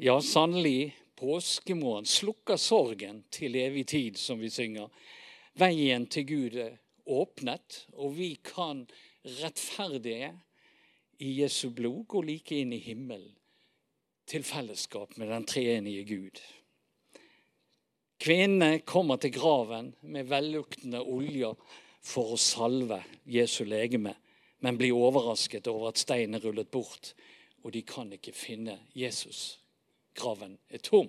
Ja, sannelig, påskemorgen slukker sorgen til evig tid, som vi synger. Veien til Gud er åpnet, og vi kan rettferdige i Jesu blod gå like inn i himmelen, til fellesskap med den treenige Gud. Kvinnene kommer til graven med velluktende oljer for å salve Jesu legeme, men blir overrasket over at steinen er rullet bort, og de kan ikke finne Jesus. Graven er tom.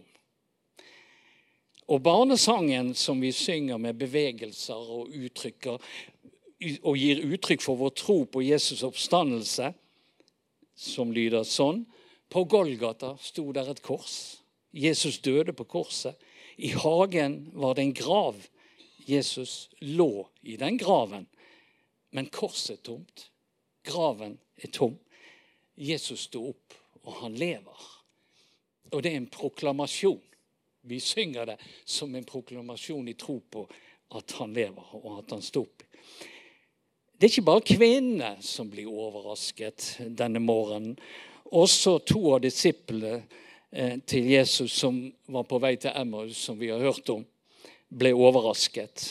Og barnesangen som vi synger med bevegelser og uttrykker, og gir uttrykk for vår tro på Jesus' oppstandelse, som lyder sånn På Golgata sto der et kors. Jesus døde på korset. I hagen var det en grav. Jesus lå i den graven. Men korset er tomt. Graven er tom. Jesus sto opp, og han lever. Og det er en proklamasjon. Vi synger det som en proklamasjon i tro på at han lever, og at han sto opp. Det er ikke bare kvinnene som blir overrasket denne morgenen. Også to av disiplene eh, til Jesus som var på vei til Emmaus, som vi har hørt om, ble overrasket.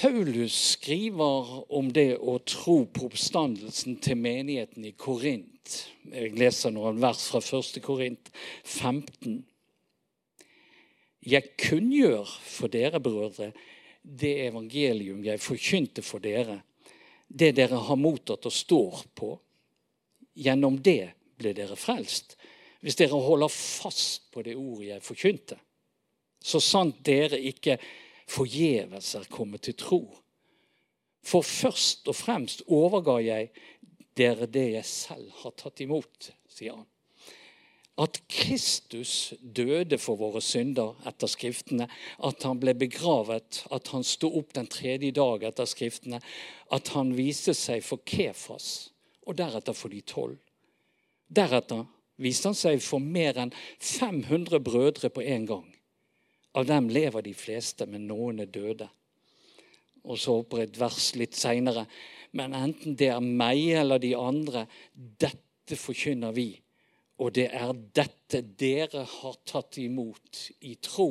Paulus skriver om det å tro på oppstandelsen til menigheten i Korint. Jeg leser noen vers fra 1. Korint 15. Jeg kunngjør for dere, brødre, det evangelium jeg forkynte for dere, det dere har mottatt og står på, gjennom det ble dere frelst. Hvis dere holder fast på det ordet jeg forkynte, så sant dere ikke forgjeves er kommet til tro. For først og fremst overga jeg dere det jeg selv har tatt imot, sier han at Kristus døde for våre synder etter Skriftene, at han ble begravet, at han sto opp den tredje dag etter Skriftene, at han viste seg for Kefas, og deretter for de tolv. Deretter viste han seg for mer enn 500 brødre på en gang. Av dem lever de fleste, men noen er døde. Og så hopper et vers litt seinere. Men enten det er meg eller de andre, dette forkynner vi og det er dette dere har tatt imot i tro.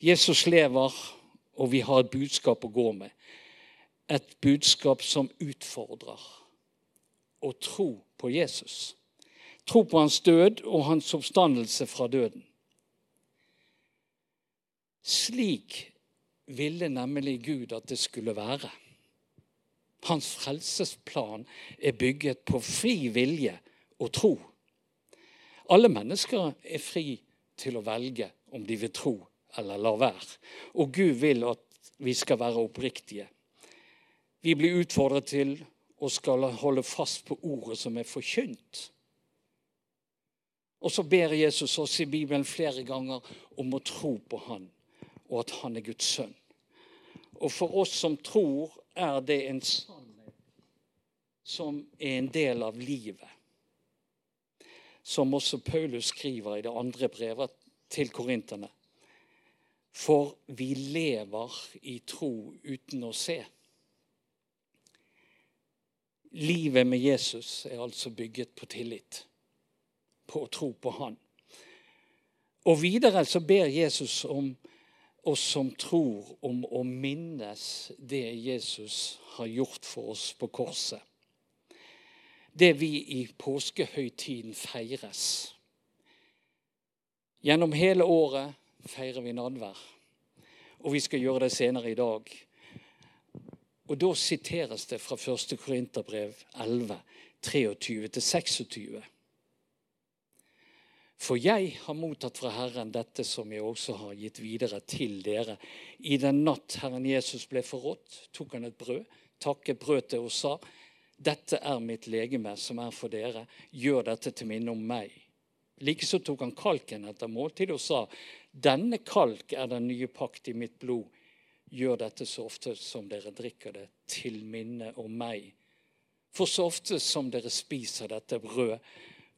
Jesus lever, og vi har et budskap å gå med. Et budskap som utfordrer. Å tro på Jesus. Tro på hans død og hans oppstandelse fra døden. Slik ville nemlig Gud at det skulle være. Hans frelsesplan er bygget på fri vilje og tro. Alle mennesker er fri til å velge om de vil tro eller la være. Og Gud vil at vi skal være oppriktige. Vi blir utfordret til å skal holde fast på ordet som er forkynt. Og så ber Jesus oss i Bibelen flere ganger om å tro på Han, og at Han er Guds sønn. Og for oss som tror, er det en sannhet som er en del av livet som også Paulus skriver i det andre brevet til korinterne. For vi lever i tro uten å se. Livet med Jesus er altså bygget på tillit, på å tro på Han. Og videre så ber Jesus om oss som tror, om å minnes det Jesus har gjort for oss på korset det vi i påskehøytiden feires. Gjennom hele året feirer vi nadvær, og vi skal gjøre det senere i dag. Og Da siteres det fra 1. Korinterbrev 11, 23-26. For jeg har mottatt fra Herren dette som jeg også har gitt videre til dere. I den natt Herren Jesus ble forrådt, tok han et brød, takket brød til og sa:" Dette er mitt legeme, som er for dere. Gjør dette til minne om meg. Likeså tok han kalken etter måltid og sa, denne kalk er den nye pakt i mitt blod. Gjør dette så ofte som dere drikker det, til minne om meg. For så ofte som dere spiser dette brød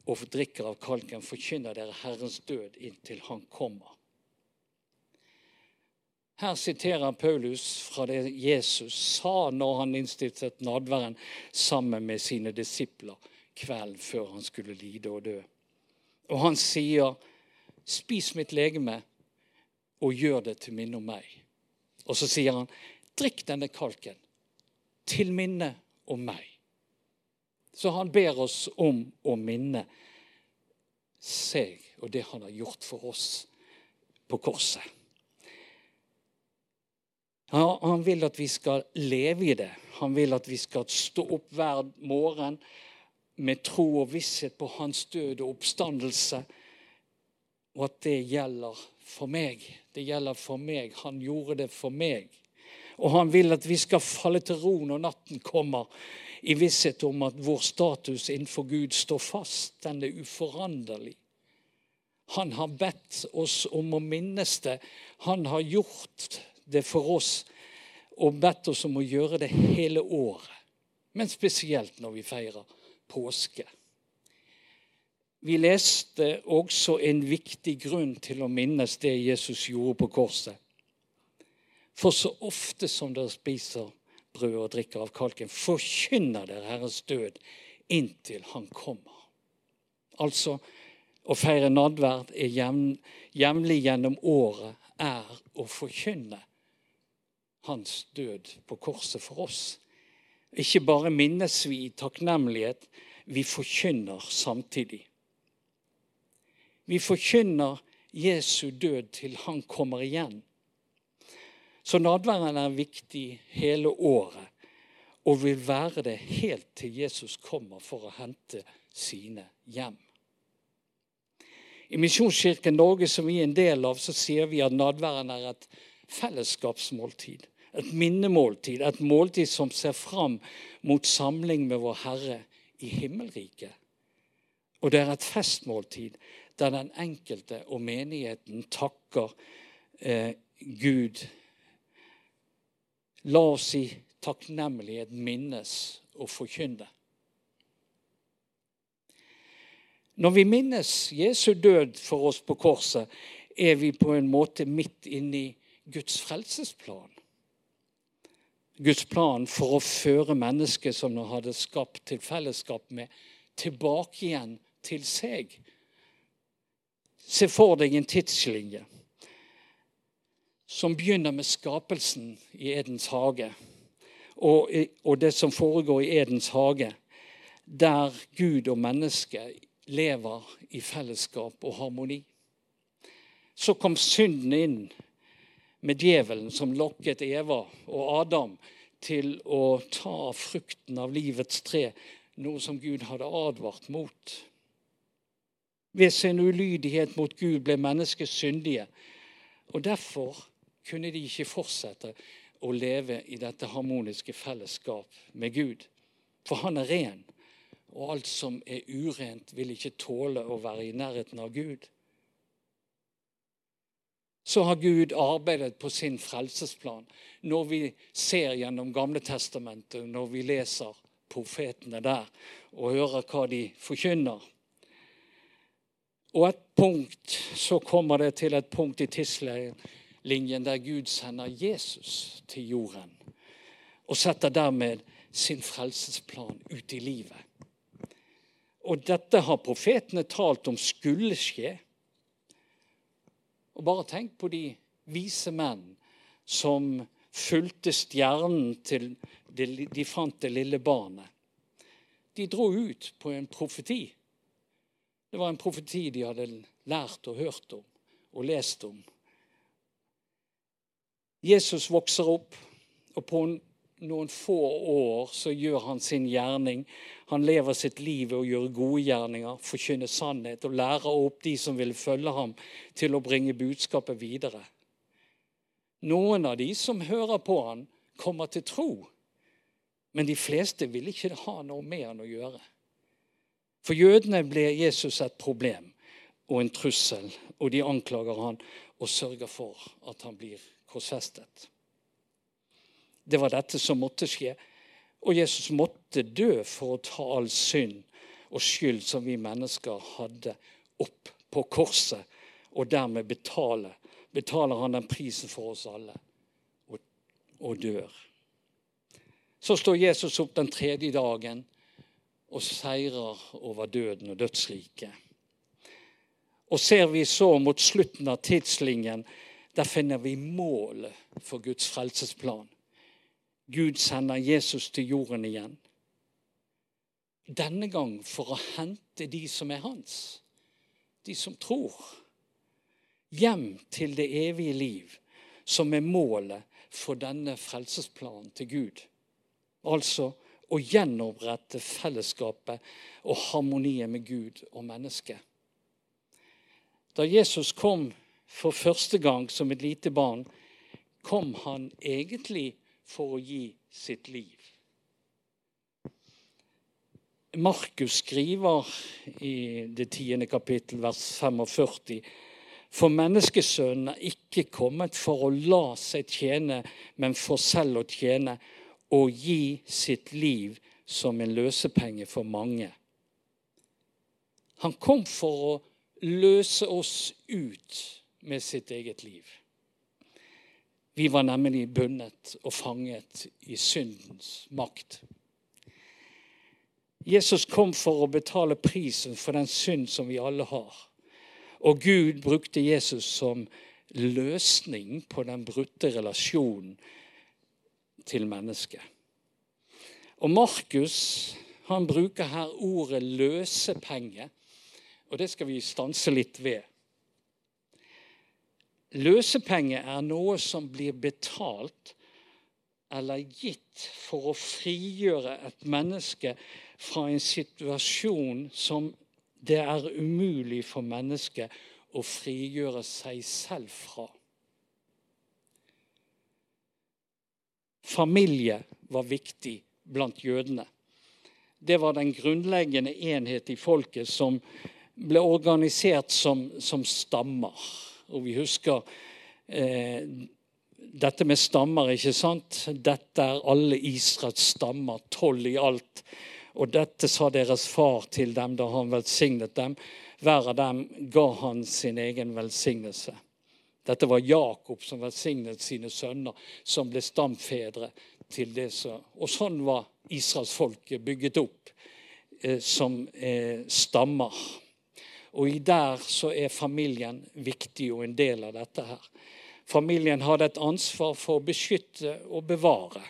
og drikker av kalken, forkynner dere Herrens død inntil Han kommer. Her siterer Paulus fra det Jesus sa når han innstiftet nadværen sammen med sine disipler. kvelden før han skulle lide og dø. Og han sier, 'Spis mitt legeme og gjør det til minne om meg.' Og så sier han, 'Drikk denne kalken til minne om meg.' Så han ber oss om å minne seg og det han har gjort for oss på korset. Han vil at vi skal leve i det. Han vil at vi skal stå opp hver morgen med tro og visshet på hans død og oppstandelse, og at det gjelder for meg. Det gjelder for meg. Han gjorde det for meg. Og han vil at vi skal falle til ro når natten kommer, i visshet om at vår status innenfor Gud står fast. Den er uforanderlig. Han har bedt oss om å minnes det. Han har gjort det for oss og bedt oss om å gjøre det hele året. Men spesielt når vi feirer påske. Vi leste også en viktig grunn til å minnes det Jesus gjorde på korset. For så ofte som dere spiser brød og drikker av kalken, forkynner dere Herrens død inntil Han kommer. Altså, å feire nadverd er jevnlig gjennom året er å forkynne hans død på korset for oss. Ikke bare minnes vi i takknemlighet, vi forkynner samtidig. Vi forkynner Jesu død til han kommer igjen. Så nadværen er viktig hele året og vil være det helt til Jesus kommer for å hente sine hjem. I Misjonskirken Norge, som vi er en del av, så sier vi at nadværen er et fellesskapsmåltid. Et minnemåltid. Et måltid som ser fram mot samling med vår Herre i himmelriket. Og det er et festmåltid der den enkelte og menigheten takker eh, Gud. La oss i takknemlighet minnes og forkynne. Når vi minnes Jesu død for oss på korset, er vi på en måte midt inne i Guds frelsesplan. Guds plan for å føre mennesket som han hadde skapt til fellesskap med, tilbake igjen til seg. Se for deg en tidslinje som begynner med skapelsen i Edens hage. Og, og det som foregår i Edens hage, der Gud og mennesket lever i fellesskap og harmoni. Så kom synden inn med djevelen som lokket Eva og Adam til å ta frukten av livets tre, noe som Gud hadde advart mot. Ved sin ulydighet mot Gud ble mennesket syndige. Og Derfor kunne de ikke fortsette å leve i dette harmoniske fellesskap med Gud. For han er ren og alt som er urent, vil ikke tåle å være i nærheten av Gud. Så har Gud arbeidet på sin frelsesplan. Når vi ser gjennom Gamle testamentet, når vi leser profetene der og hører hva de forkynner. Og et punkt, så kommer det til et punkt i tidslinjen der Gud sender Jesus til jorden. Og setter dermed sin frelsesplan ut i livet. Og dette har profetene talt om skulle skje. Og bare tenk på de vise menn som fulgte stjernen til de fant det lille barnet. De dro ut på en profeti. Det var en profeti de hadde lært og hørt om og lest om. Jesus vokser opp, og på noen få år så gjør han sin gjerning. Han lever sitt liv og gjør gode gjerninger, forkynner sannhet og lærer opp de som vil følge ham, til å bringe budskapet videre. Noen av de som hører på han, kommer til tro. Men de fleste vil ikke ha noe med han å gjøre. For jødene ble Jesus et problem og en trussel, og de anklager han og sørger for at han blir korsfestet. Det var dette som måtte skje. Og Jesus måtte dø for å ta all synd og skyld som vi mennesker hadde, opp på korset, og dermed betale. Betaler han den prisen for oss alle og, og dør. Så står Jesus opp den tredje dagen og seirer over døden og dødsriket. Og ser vi så mot slutten av tidslinjen, der finner vi målet for Guds frelsesplan. Gud sender Jesus til jorden igjen. Denne gang for å hente de som er hans, de som tror. Hjem til det evige liv, som er målet for denne frelsesplanen til Gud. Altså å gjenopprette fellesskapet og harmonien med Gud og mennesket. Da Jesus kom for første gang som et lite barn, kom han egentlig for å gi sitt liv. Markus skriver i det tiende kapittel, vers 45. For menneskesønnen er ikke kommet for å la seg tjene, men for selv å tjene og gi sitt liv som en løsepenge for mange. Han kom for å løse oss ut med sitt eget liv. Vi var nemlig bundet og fanget i syndens makt. Jesus kom for å betale prisen for den synd som vi alle har. Og Gud brukte Jesus som løsning på den brutte relasjonen til mennesket. Og Markus han bruker her ordet løsepenge og det skal vi stanse litt ved. Løsepenge er noe som blir betalt eller gitt for å frigjøre et menneske fra en situasjon som det er umulig for mennesket å frigjøre seg selv fra. Familie var viktig blant jødene. Det var den grunnleggende enhet i folket som ble organisert som, som stammer. Og vi husker eh, dette med stammer, ikke sant? Dette er alle Israels stammer, tolv i alt. Og dette sa deres far til dem da han velsignet dem. Hver av dem ga han sin egen velsignelse. Dette var Jakob som velsignet sine sønner, som ble stamfedre til det. som Og sånn var israelsfolket bygget opp eh, som eh, stammer. Og der så er familien viktig og en del av dette her. Familien hadde et ansvar for å beskytte og bevare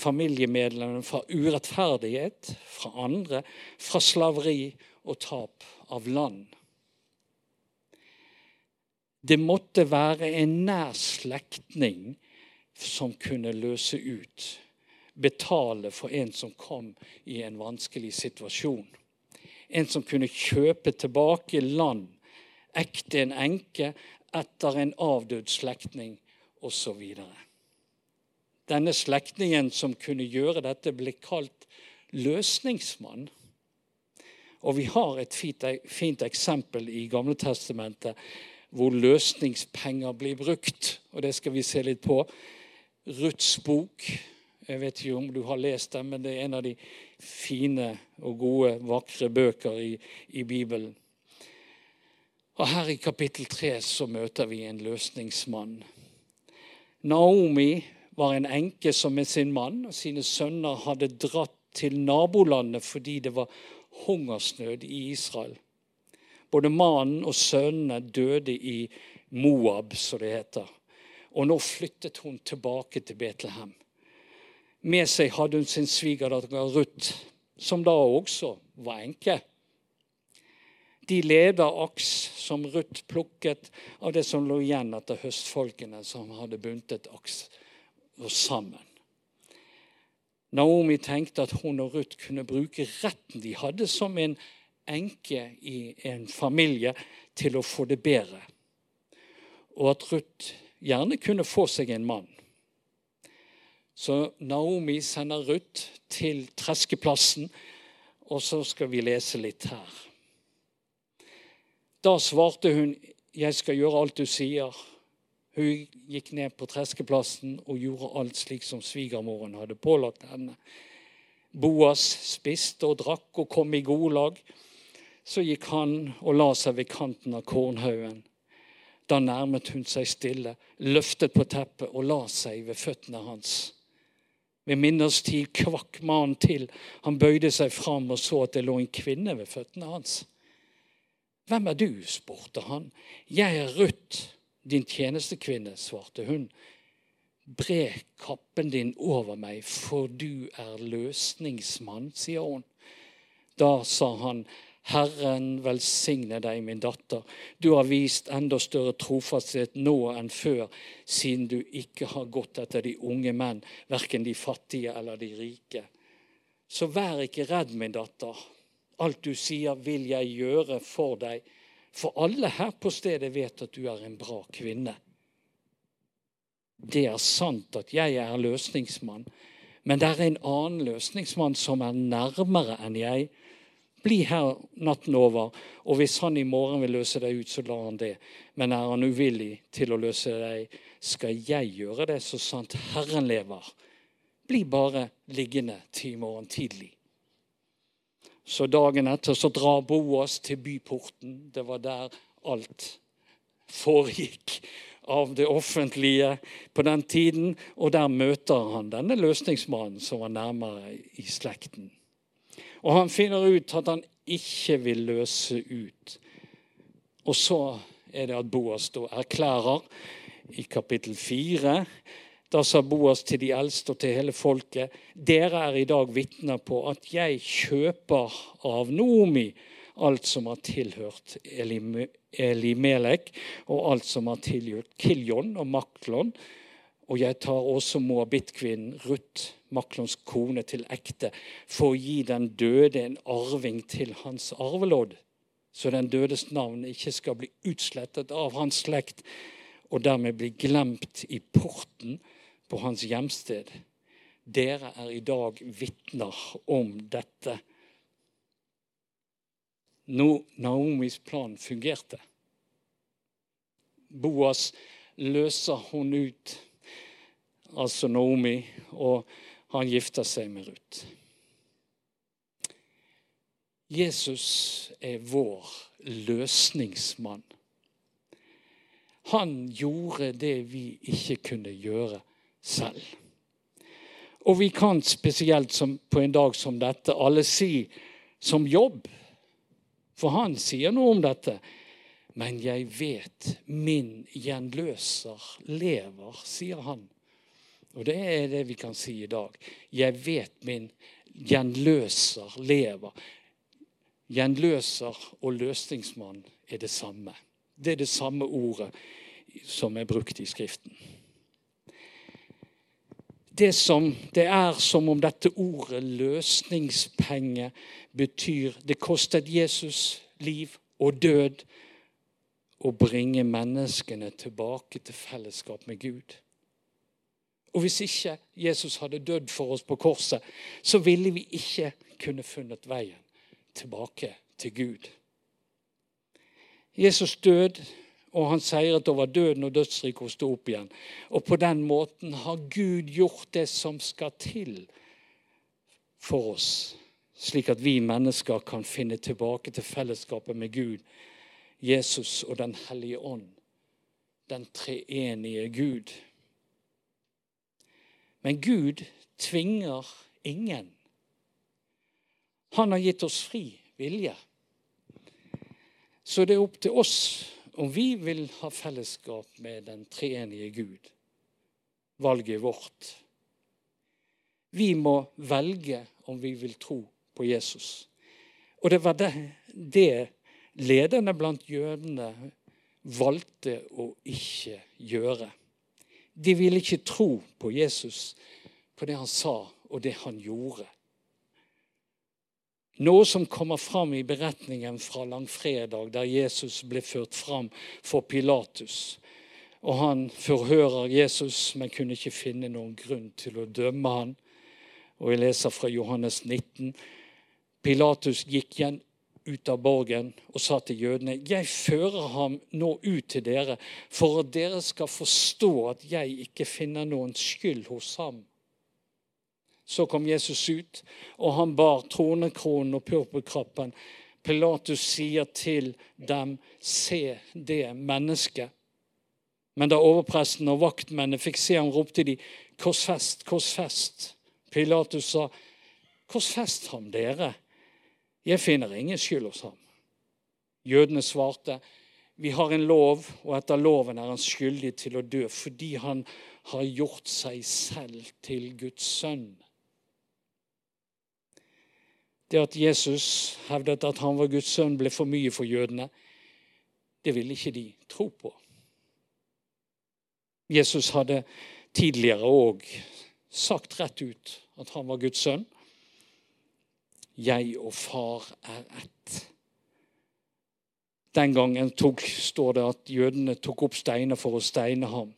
familiemedlemmene fra urettferdighet, fra andre, fra slaveri og tap av land. Det måtte være en nær slektning som kunne løse ut, betale for en som kom i en vanskelig situasjon en som kunne kjøpe tilbake land, ekte en enke etter en avdød slektning osv. Denne slektningen som kunne gjøre dette, ble kalt løsningsmann. Og vi har et fint, fint eksempel i Gamletestamentet hvor løsningspenger blir brukt. Og det skal vi se litt på. Ruths bok. Jeg vet ikke om du har lest den, men det er en av de fine og gode, vakre bøker i, i Bibelen. Og Her i kapittel tre så møter vi en løsningsmann. Naomi var en enke som med sin mann og sine sønner hadde dratt til nabolandet fordi det var hungersnød i Israel. Både mannen og sønnene døde i Moab, som det heter. Og nå flyttet hun tilbake til Betlehem. Med seg hadde hun sin svigerdatter Ruth, som da også var enke. De leda aks som Ruth plukket av det som lå igjen etter høstfolkene som hadde buntet aks sammen. Naomi tenkte at hun og Ruth kunne bruke retten de hadde som en enke i en familie, til å få det bedre. Og at Ruth gjerne kunne få seg en mann. Så Naomi sender Ruth til treskeplassen, og så skal vi lese litt her. Da svarte hun, 'Jeg skal gjøre alt du sier.' Hun gikk ned på treskeplassen og gjorde alt slik som svigermoren hadde pålagt henne. Boas spiste og drakk og kom i gode lag. Så gikk han og la seg ved kanten av kornhaugen. Da nærmet hun seg stille, løftet på teppet og la seg ved føttene hans. Ved minnestid kvakk mannen til. Han bøyde seg fram og så at det lå en kvinne ved føttene hans. Hvem er du? spurte han. Jeg er Ruth, din tjenestekvinne, svarte hun. Bre kappen din over meg, for du er løsningsmann, sier hun. Da sa han, Herren velsigne deg, min datter. Du har vist enda større trofasthet nå enn før, siden du ikke har gått etter de unge menn, verken de fattige eller de rike. Så vær ikke redd, min datter. Alt du sier, vil jeg gjøre for deg. For alle her på stedet vet at du er en bra kvinne. Det er sant at jeg er løsningsmann, men det er en annen løsningsmann som er nærmere enn jeg bli her natten over, og hvis han i morgen vil løse deg ut, så lar han det. Men er han uvillig til å løse deg, skal jeg gjøre det så sant Herren lever. Bli bare liggende til i morgen tidlig. Så dagen etter så drar Boas til byporten. Det var der alt foregikk av det offentlige på den tiden. Og der møter han denne løsningsmannen som var nærmere i slekten. Og han finner ut at han ikke vil løse ut. Og så er det at Boas da erklærer i kapittel fire. Da sa Boas til de eldste og til hele folket.: Dere er i dag vitner på at jeg kjøper av Nomi alt som har tilhørt Elimelek, og alt som har tilhørt Kiljon og Maklon. Og jeg tar også moabittkvinnen Ruth Maklons kone til ekte for å gi den døde en arving til hans arvelodd, så den dødes navn ikke skal bli utslettet av hans slekt og dermed bli glemt i porten på hans hjemsted. Dere er i dag vitner om dette. Nå Naomis plan fungerte. Boas løser hun ut, altså Naomi, og han gifter seg med Ruth. Jesus er vår løsningsmann. Han gjorde det vi ikke kunne gjøre selv. Og vi kan spesielt som, på en dag som dette alle si som jobb, for han sier noe om dette. Men jeg vet min gjenløser lever, sier han. Og det er det vi kan si i dag. Jeg vet min gjenløser lever. Gjenløser og løsningsmann er det samme. Det er det samme ordet som er brukt i Skriften. Det, som, det er som om dette ordet løsningspenge betyr Det kostet Jesus liv og død å bringe menneskene tilbake til fellesskap med Gud. Og hvis ikke Jesus hadde dødd for oss på korset, så ville vi ikke kunne funnet veien tilbake til Gud. Jesus død, og han seiret over døden og dødsriket og sto opp igjen. Og på den måten har Gud gjort det som skal til for oss, slik at vi mennesker kan finne tilbake til fellesskapet med Gud, Jesus og Den hellige ånd, den treenige Gud. Men Gud tvinger ingen. Han har gitt oss fri vilje. Så det er opp til oss om vi vil ha fellesskap med den treenige Gud. Valget vårt. Vi må velge om vi vil tro på Jesus. Og det var det, det lederne blant jødene valgte å ikke gjøre. De ville ikke tro på Jesus, på det han sa og det han gjorde. Noe som kommer fram i beretningen fra langfredag, der Jesus ble ført fram for Pilatus. Og Han forhører Jesus, men kunne ikke finne noen grunn til å dømme han. Og Jeg leser fra Johannes 19. Pilatus gikk igjen ut av borgen og sa til jødene, 'Jeg fører ham nå ut til dere, for at dere skal forstå at jeg ikke finner noen skyld hos ham.' Så kom Jesus ut, og han bar tronekronen og purpurkrappen. Pilatus sier til dem, 'Se det mennesket'. Men da overpresten og vaktmennene fikk se ham, ropte de, 'Korsfest, korsfest'. Pilatus sa, 'Korsfest ham, dere. Jeg finner ingen skyld hos ham.' Jødene svarte, 'Vi har en lov, og etter loven er han skyldig til å dø' fordi han har gjort seg selv til Guds sønn. Det at Jesus hevdet at han var Guds sønn, ble for mye for jødene. Det ville ikke de tro på. Jesus hadde tidligere òg sagt rett ut at han var Guds sønn. Jeg og far er ett. Den gangen tok, står det at jødene tok opp steiner for å steine ham.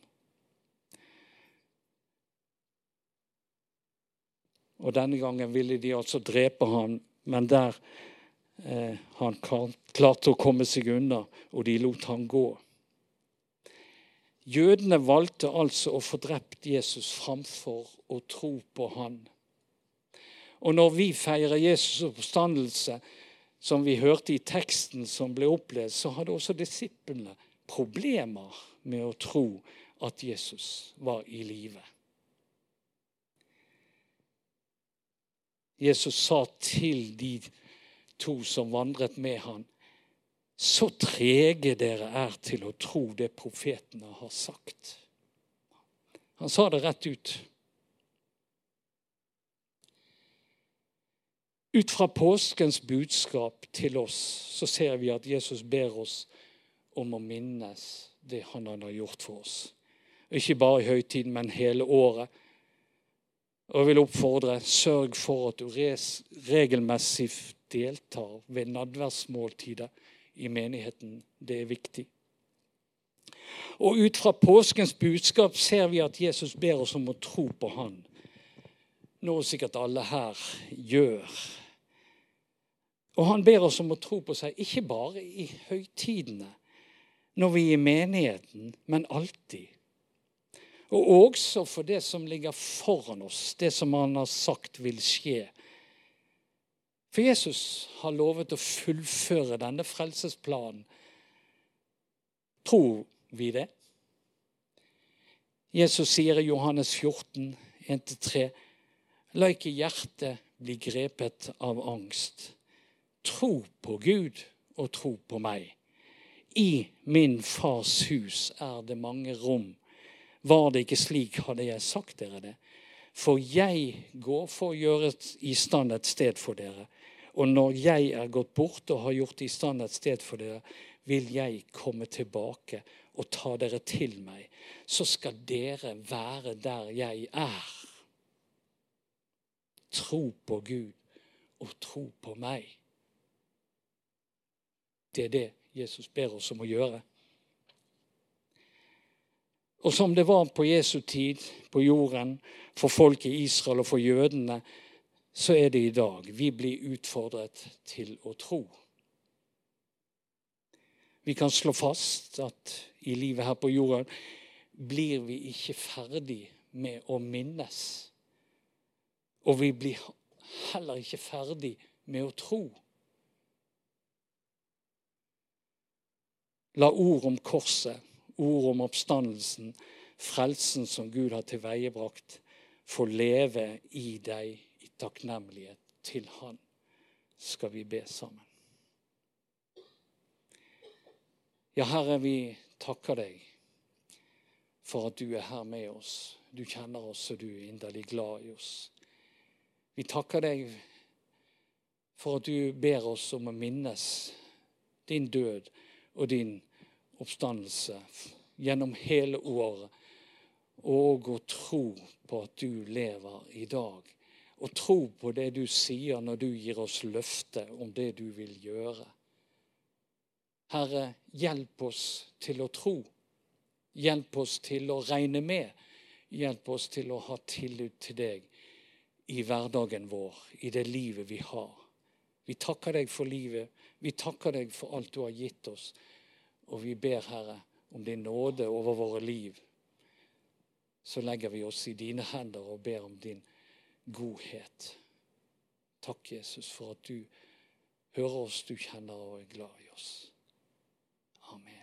Og denne gangen ville de altså drepe ham, men der eh, han klarte å komme seg unna, og de lot ham gå. Jødene valgte altså å få drept Jesus framfor å tro på han. Og når vi feirer Jesus' oppstandelse, som vi hørte i teksten som ble opplest, så hadde også disiplene problemer med å tro at Jesus var i live. Jesus sa til de to som vandret med han, så trege dere er til å tro det profetene har sagt. Han sa det rett ut. Ut fra påskens budskap til oss så ser vi at Jesus ber oss om å minnes det han har gjort for oss. Ikke bare i høytiden, men hele året. Og jeg vil oppfordre sørg for at du regelmessig deltar ved nadværsmåltidet i menigheten. Det er viktig. Og ut fra påskens budskap ser vi at Jesus ber oss om å tro på Han. Noe sikkert alle her gjør. Og han ber oss om å tro på seg, ikke bare i høytidene, når vi er i menigheten, men alltid. Og også for det som ligger foran oss, det som han har sagt vil skje for Jesus har lovet å fullføre denne frelsesplanen. Tror vi det? Jesus sier i Johannes 14, 1-3.: La ikke hjertet bli grepet av angst. Tro på Gud og tro på meg. I min fars hus er det mange rom. Var det ikke slik, hadde jeg sagt dere det. For jeg går for å gjøre i stand et sted for dere. Og når jeg er gått bort og har gjort i stand et sted for dere, vil jeg komme tilbake og ta dere til meg. Så skal dere være der jeg er. Tro på Gud og tro på meg. Det er det Jesus ber oss om å gjøre. Og som det var på Jesu tid på jorden, for folk i Israel og for jødene, så er det i dag. Vi blir utfordret til å tro. Vi kan slå fast at i livet her på jorden blir vi ikke ferdig med å minnes. Og vi blir heller ikke ferdig med å tro. La ord om korset, ord om oppstandelsen, frelsen som Gud har tilveiebrakt, få leve i deg i takknemlighet til Han skal vi be sammen. Ja, Herre, vi takker deg for at du er her med oss. Du kjenner oss, og du er inderlig glad i oss. Vi takker deg for at du ber oss om å minnes din død og din oppstandelse gjennom hele året, og å tro på at du lever i dag og tro på det du sier når du gir oss løfte om det du vil gjøre. Herre, hjelp oss til å tro. Hjelp oss til å regne med. Hjelp oss til å ha tillit til deg i hverdagen vår, i det livet vi har. Vi takker deg for livet. Vi takker deg for alt du har gitt oss. Og vi ber, Herre, om din nåde over våre liv. Så legger vi oss i dine hender og ber om din godhet. Takk, Jesus, for at du hører oss, du kjenner og er glad i oss. Amen.